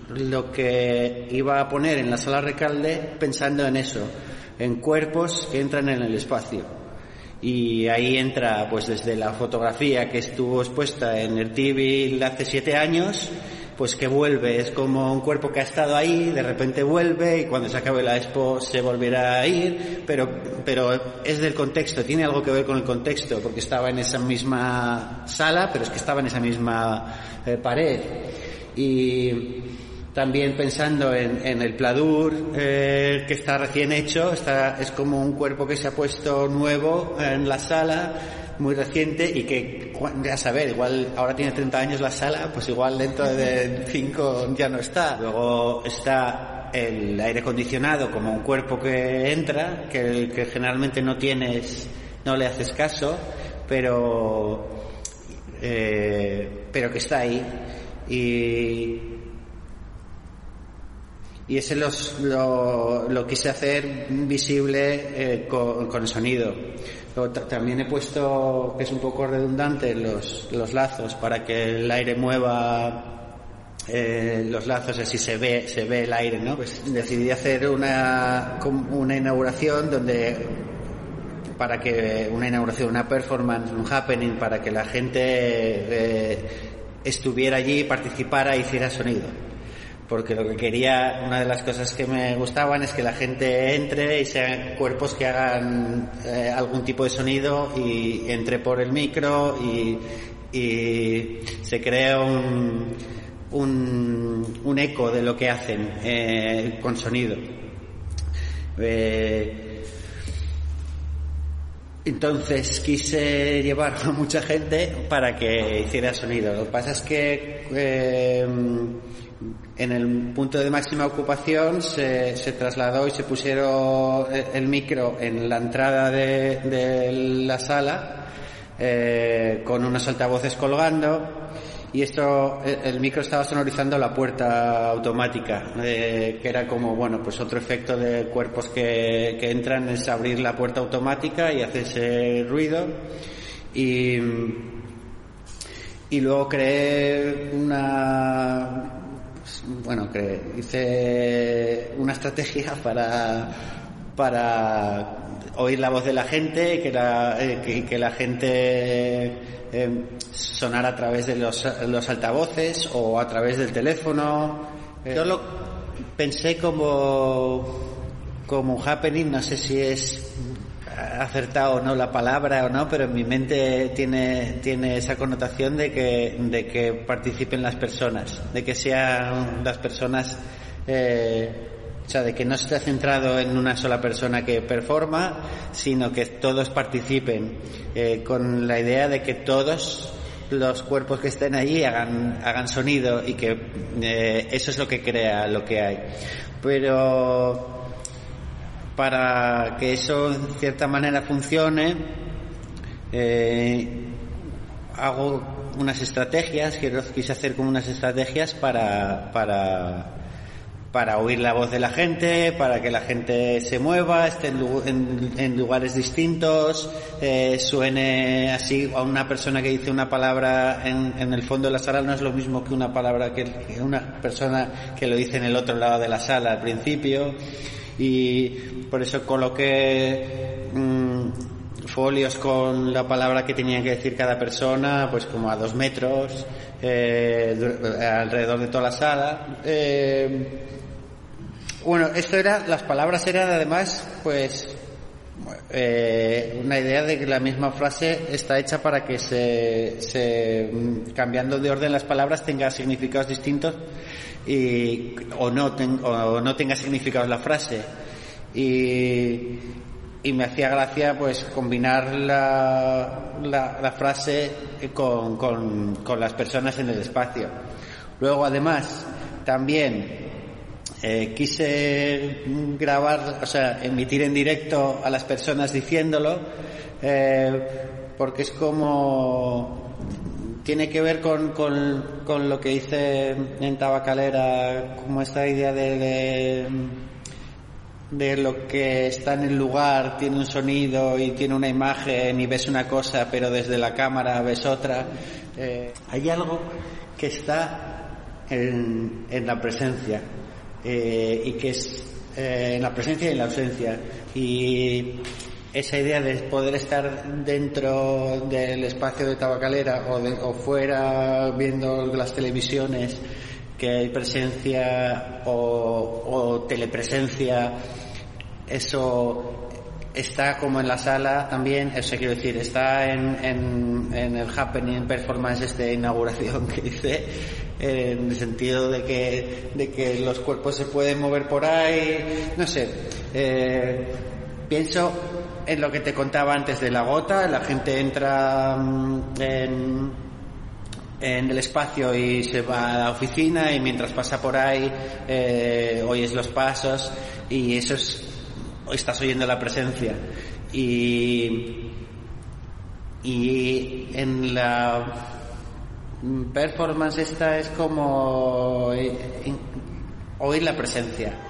lo que iba a poner en la sala Recalde pensando en eso, en cuerpos que entran en el espacio. Y ahí entra, pues desde la fotografía que estuvo expuesta en el TV hace siete años, pues que vuelve, es como un cuerpo que ha estado ahí, de repente vuelve y cuando se acabe la expo se volverá a ir, pero, pero es del contexto, tiene algo que ver con el contexto, porque estaba en esa misma sala, pero es que estaba en esa misma eh, pared. Y también pensando en, el pladur eh, que está recién hecho, está, es como un cuerpo que se ha puesto nuevo en la sala, muy reciente y que ya saber, igual ahora tiene 30 años la sala, pues igual dentro de 5 ya no está. Luego está el aire acondicionado como un cuerpo que entra, que, que generalmente no tienes, no le haces caso, pero, eh, pero que está ahí. Y, y ese los, lo, lo quise hacer visible eh, con, con sonido. También he puesto, que es un poco redundante, los, los lazos para que el aire mueva eh, los lazos, así se ve, se ve el aire, ¿no? Pues decidí hacer una, una inauguración donde para que una inauguración, una performance, un happening, para que la gente eh, estuviera allí, participara e hiciera sonido. Porque lo que quería, una de las cosas que me gustaban es que la gente entre y sean cuerpos que hagan eh, algún tipo de sonido y entre por el micro y, se crea un, un, eco de lo que hacen eh, con sonido. Eh, entonces quise llevar a mucha gente para que hiciera sonido. Lo que pasa es que en el punto de máxima ocupación se, se trasladó y se pusieron el, micro en la entrada de, de la sala eh, con unos altavoces colgando y esto el, el micro estaba sonorizando la puerta automática eh, que era como bueno pues otro efecto de cuerpos que, que entran es abrir la puerta automática y hace ese ruido y y luego creé una bueno creé, hice una estrategia para para oír la voz de la gente que la, eh, que, que la gente eh, sonara a través de los, los altavoces o a través del teléfono. Eh, yo lo pensé como, como un happening, no sé si es acertado o no la palabra o no, pero en mi mente tiene, tiene esa connotación de que, de que participen las personas, de que sean las personas eh, o sea, de que no esté centrado en una sola persona que performa, sino que todos participen, eh, con la idea de que todos los cuerpos que estén allí hagan, hagan sonido y que eh, eso es lo que crea lo que hay. Pero para que eso en cierta manera funcione, eh, hago unas estrategias, quise hacer como unas estrategias para, para, para oír la voz de la gente, para que la gente se mueva, esté en, lugares distintos, eh, suene así a una persona que dice una palabra en, en, el fondo de la sala no es lo mismo que una palabra que una persona que lo dice en el otro lado de la sala al principio y por eso coloqué mmm, folios con la palabra que tenía que decir cada persona, pues como a dos metros, eh, alrededor de toda la sala. Eh, bueno, esto era, las palabras eran además, pues, eh, una idea de que la misma frase está hecha para que se, se, cambiando de orden las palabras tenga significados distintos y, o, no ten, o no tenga significados la frase. Y, y me hacía gracia pues combinar la, la, la frase con, con, con, las personas en el espacio. Luego además también eh, quise grabar, o sea, emitir en directo a las personas diciéndolo, eh, porque es como tiene que ver con, con, con, lo que hice en Tabacalera, como esta idea de, de lo que está en el lugar, tiene un sonido y tiene una imagen y ves una cosa, pero desde la cámara ves otra. Eh, hay algo que está en, en la presencia eh, y que es eh, en la presencia y en la ausencia. Y esa idea de poder estar dentro del espacio de tabacalera o, de, o fuera viendo las televisiones que hay presencia o, telepresencia, eso está como en la sala también, eso quiero decir, está en, en, el happening performance de inauguración que hice, en el sentido de que, de que los cuerpos se pueden mover por ahí, no sé, eh, pienso en lo que te contaba antes de la gota, la gente entra mm, en, el espacio y se va a la oficina y mientras pasa por ahí eh, oyes los pasos y eso es, estás oyendo la presencia. Y, y en la performance esta es como eh, oír la presencia.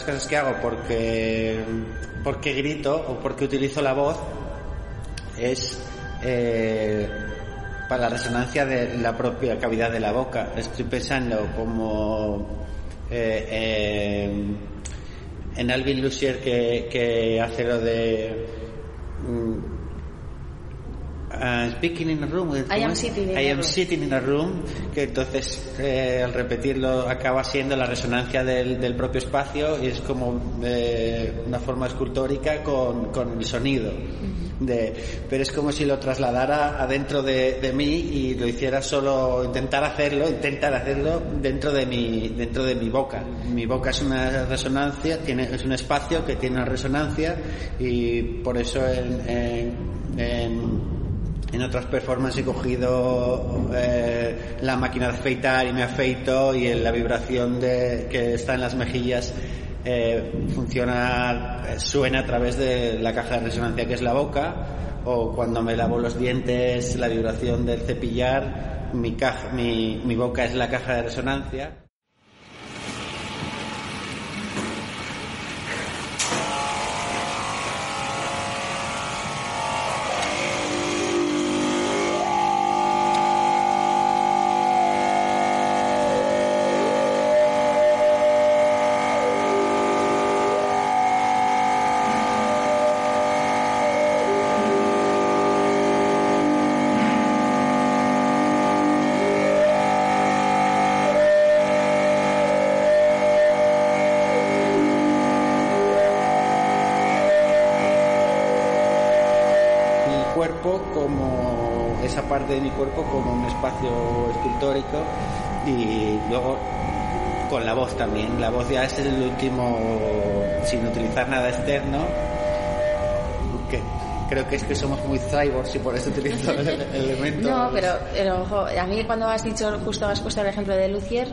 Las cosas que hago porque, porque grito o porque utilizo la voz es eh, para la resonancia de la propia cavidad de la boca. Estoy pensando como eh, en- Alvin Lucier que, que hace lo de Uh, speaking in a room. I ¿cómo am sitting in I a am room. sitting in a room, que entonces eh, al repetirlo acaba siendo la resonancia del, del propio espacio y es como eh, una forma escultórica con, con el sonido. De, pero es como si lo trasladara adentro de, de mí y lo hiciera solo, intentar hacerlo, intentar hacerlo dentro de mi, dentro de mi boca. Mi boca es una resonancia, tiene, es un espacio que tiene una resonancia y por eso en, en- en en otras performances he cogido eh, la máquina de afeitar y me afeito y la vibración de, que está en las mejillas eh, funciona, eh, suena a través de la caja de resonancia que es la boca o cuando me lavo los dientes la vibración del cepillar mi, caja, mi, mi boca es la caja de resonancia. Cuerpo como esa parte de mi cuerpo como un espacio escultórico y luego con la voz también. La voz ya es el último, sin utilizar nada externo, que creo que es que somos muy cyborgs y por eso utilizo el elemento. No, pero, pero ojo, a mí cuando has dicho, justo has puesto el ejemplo de Lucier,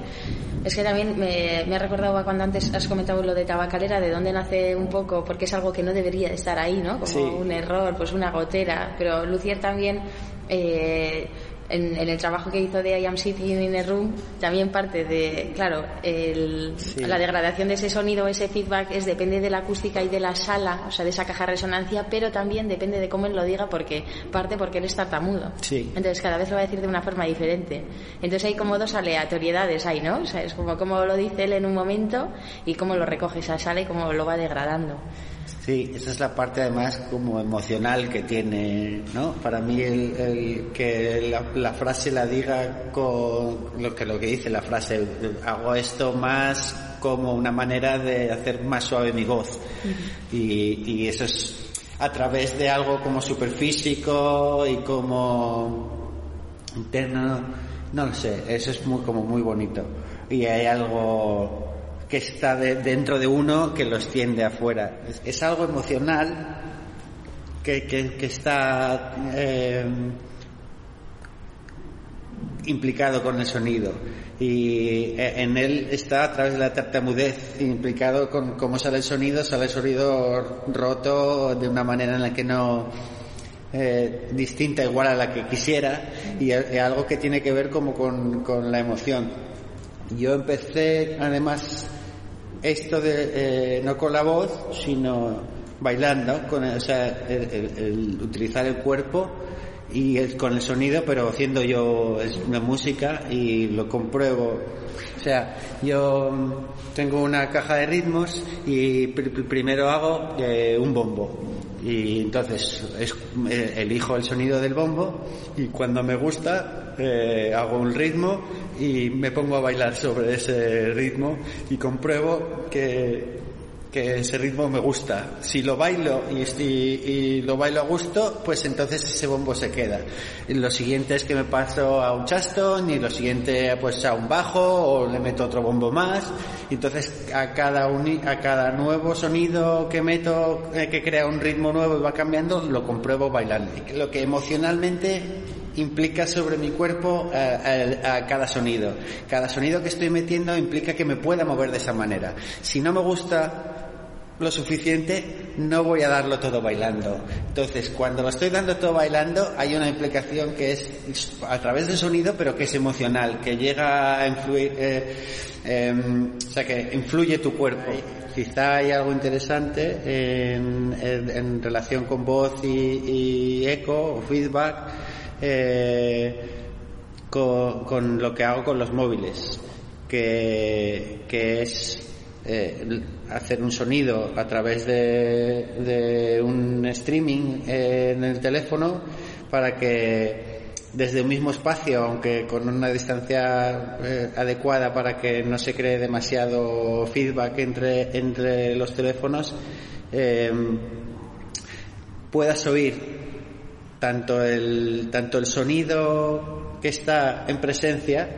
es que también me, me ha recordado cuando antes has comentado lo de tabacalera, de dónde nace un poco, porque es algo que no debería de estar ahí, ¿no? Como Sí. un error, pues una gotera. Pero Lucier también, eh, en, en el trabajo que hizo de I Am Sitting in a Room, también parte de, claro, el- Sí. la degradación de ese sonido, ese feedback, es depende de la acústica y de la sala, o sea, de esa caja de resonancia, pero también depende de cómo él lo diga, porque parte porque él es tartamudo. Sí. Entonces cada vez lo va a decir de una forma diferente. Entonces hay como dos aleatoriedades ahí, ¿no? O sea, es como cómo lo dice él en un momento y cómo lo recoge esa sala y cómo lo va degradando. Sí, esa es la parte además como emocional que tiene, ¿no? Para mí el, el que la, la frase la diga con lo que lo que dice la frase, hago esto más como una manera de hacer más suave mi voz y, y eso es a través de algo como superfísico y como interno, no lo sé, eso es muy como muy bonito. Y hay algo que está de- dentro de uno que lo extiende afuera. Es, es algo emocional que, que- que está eh, implicado con el sonido y eh, en él está a través de la tartamudez implicado con cómo sale el sonido, sale el sonido roto de una manera en la que no eh, distinta igual a la que quisiera y es algo que tiene que ver como con, con la emoción. Yo empecé además esto de eh, no con la voz sino bailando, con o sea, el, utilizar el cuerpo y el- con el sonido, pero haciendo yo una música y lo compruebo. O sea, yo tengo una caja de ritmos y pr- primero hago eh, un bombo y entonces es- eh, elijo el sonido del bombo y cuando me gusta eh, hago un ritmo y me pongo a bailar sobre ese ritmo y compruebo que que ese ritmo me gusta. Si lo bailo y, lo bailo a gusto, pues entonces ese bombo se queda. Lo siguiente es que me paso a un chaston y lo siguiente pues a un bajo o le meto otro bombo más. Y entonces a cada uni- a cada nuevo sonido que meto eh, que crea un ritmo nuevo y va cambiando, lo compruebo bailando. Lo que emocionalmente implica sobre mi cuerpo eh, a, a cada sonido. Cada sonido que estoy metiendo implica que me pueda mover de esa manera. Si no me gusta lo suficiente, no voy a darlo todo bailando. Entonces, cuando lo estoy dando todo bailando, hay una implicación que es a través del sonido, pero que es emocional, que llega a influir, eh, em, o sea, que influye tu cuerpo. Quizá hay algo interesante en, en- en relación con voz y, y eco o feedback eh, con, con lo que hago con los móviles, que, que es eh, hacer un sonido a través de, un streaming en el teléfono para que desde un mismo espacio, aunque con una distancia eh, adecuada para que no se cree demasiado feedback entre, entre los teléfonos, puedas oír tanto el, tanto el sonido que está en presencia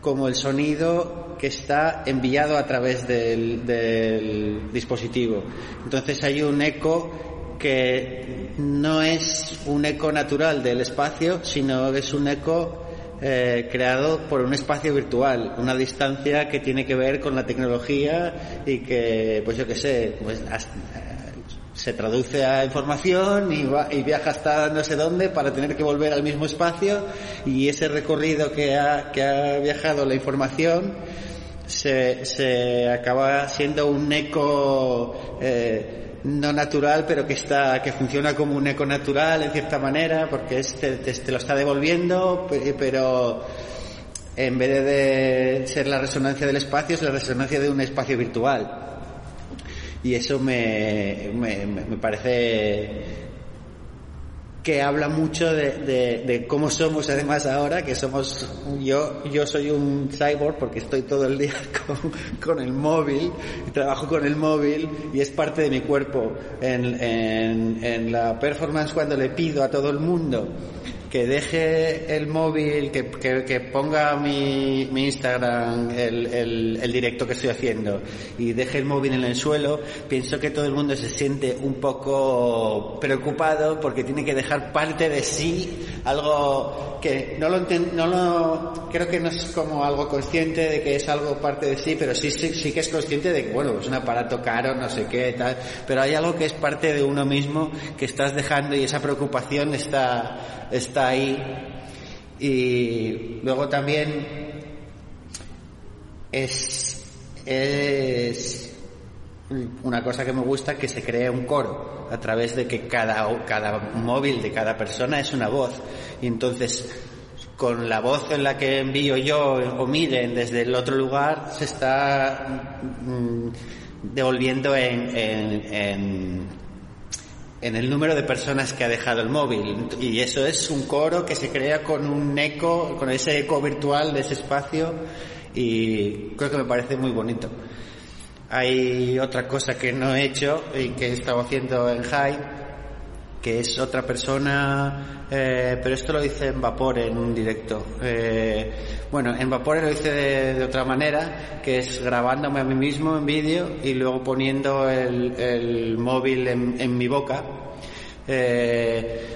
como el sonido que está enviado a través del, del dispositivo. Entonces hay un eco que no es un eco natural del espacio, sino que es un eco eh, creado por un espacio virtual, una distancia que tiene que ver con la tecnología y que, pues yo qué sé, pues hasta- se traduce a información y, va- y viaja hasta no sé dónde para tener que volver al mismo espacio. Y ese recorrido que ha, que ha viajado la información se, se acaba siendo un eco eh, no natural pero que está que funciona como un eco natural en cierta manera porque es- te, te- te lo está devolviendo pe- pero en vez de ser la resonancia del espacio es la resonancia de un espacio virtual y eso me, me, me- parece que habla mucho de, de- de cómo somos además ahora, que somos, yo, yo soy un cyborg porque estoy todo el día con, con el móvil, trabajo con el móvil y es parte de mi cuerpo. En, en, en la performance cuando le pido a todo el mundo que deje el móvil, que, que, ponga mi, mi Instagram, el, el, directo que estoy haciendo, y deje el móvil en el suelo, pienso que todo el mundo se siente un poco preocupado porque tiene que dejar parte de sí, algo que no lo, no lo creo que no es como algo consciente de que es algo parte de sí, pero sí, sí, sí que es consciente de que, bueno, es un aparato caro, no sé qué, tal, pero hay algo que es parte de uno mismo que estás dejando y esa preocupación está, está ahí. Y luego también es, es una cosa que me gusta que se cree un coro a través de que cada, cada móvil de cada persona es una voz. Y entonces, con la voz en la que envío yo o miren desde el otro lugar, se está mm, devolviendo en, en, en en el número de personas que ha dejado el móvil. Y eso es un coro que se crea con un eco, con ese eco virtual de ese espacio y creo que me parece muy bonito. Hay otra cosa que no he hecho y que he estado haciendo en High, que es otra persona, eh, pero esto lo hice en Vapor en un directo. Eh, bueno, en Vapor lo hice de, otra manera, que es grabándome a mí mismo en vídeo y luego poniendo el, móvil en, en mi boca. Eh,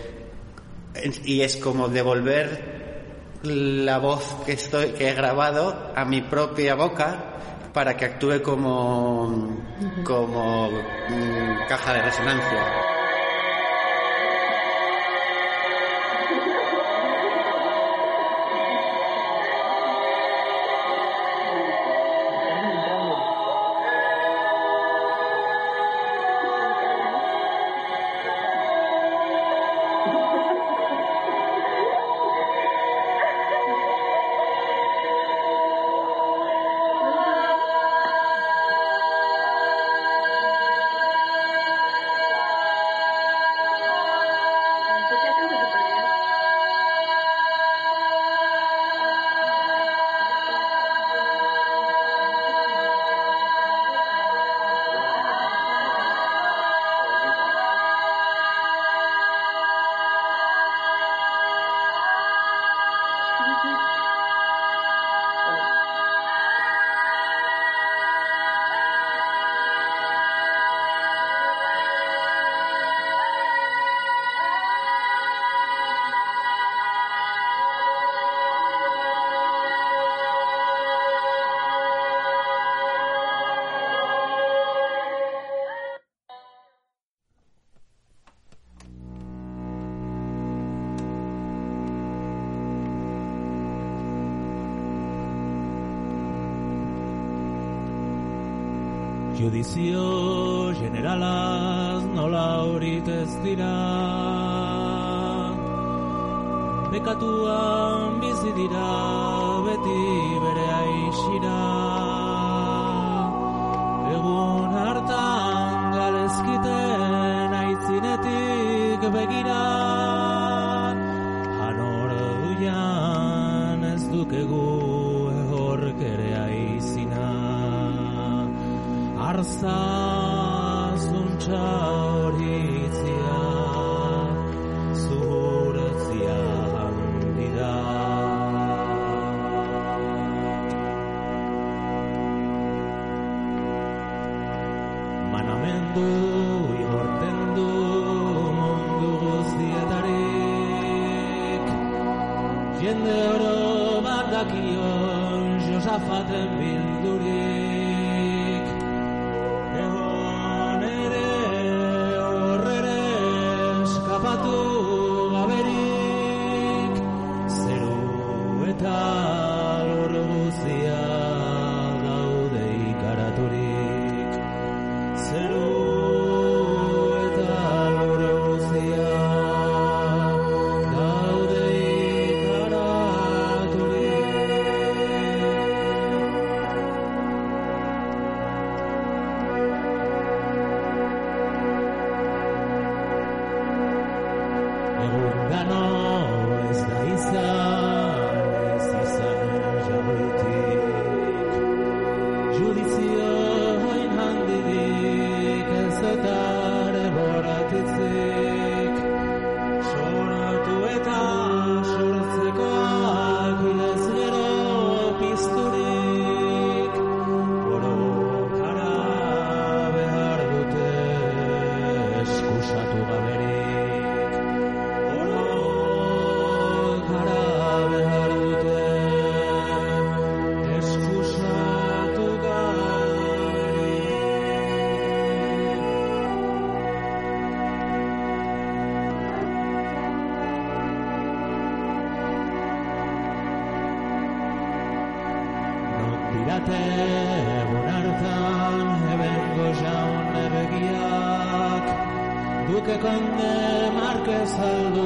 y es como devolver la voz que estoy que he grabado a mi propia boca para que actúe como como mm, caja de resonancia. us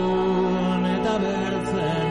aldun eta bertzen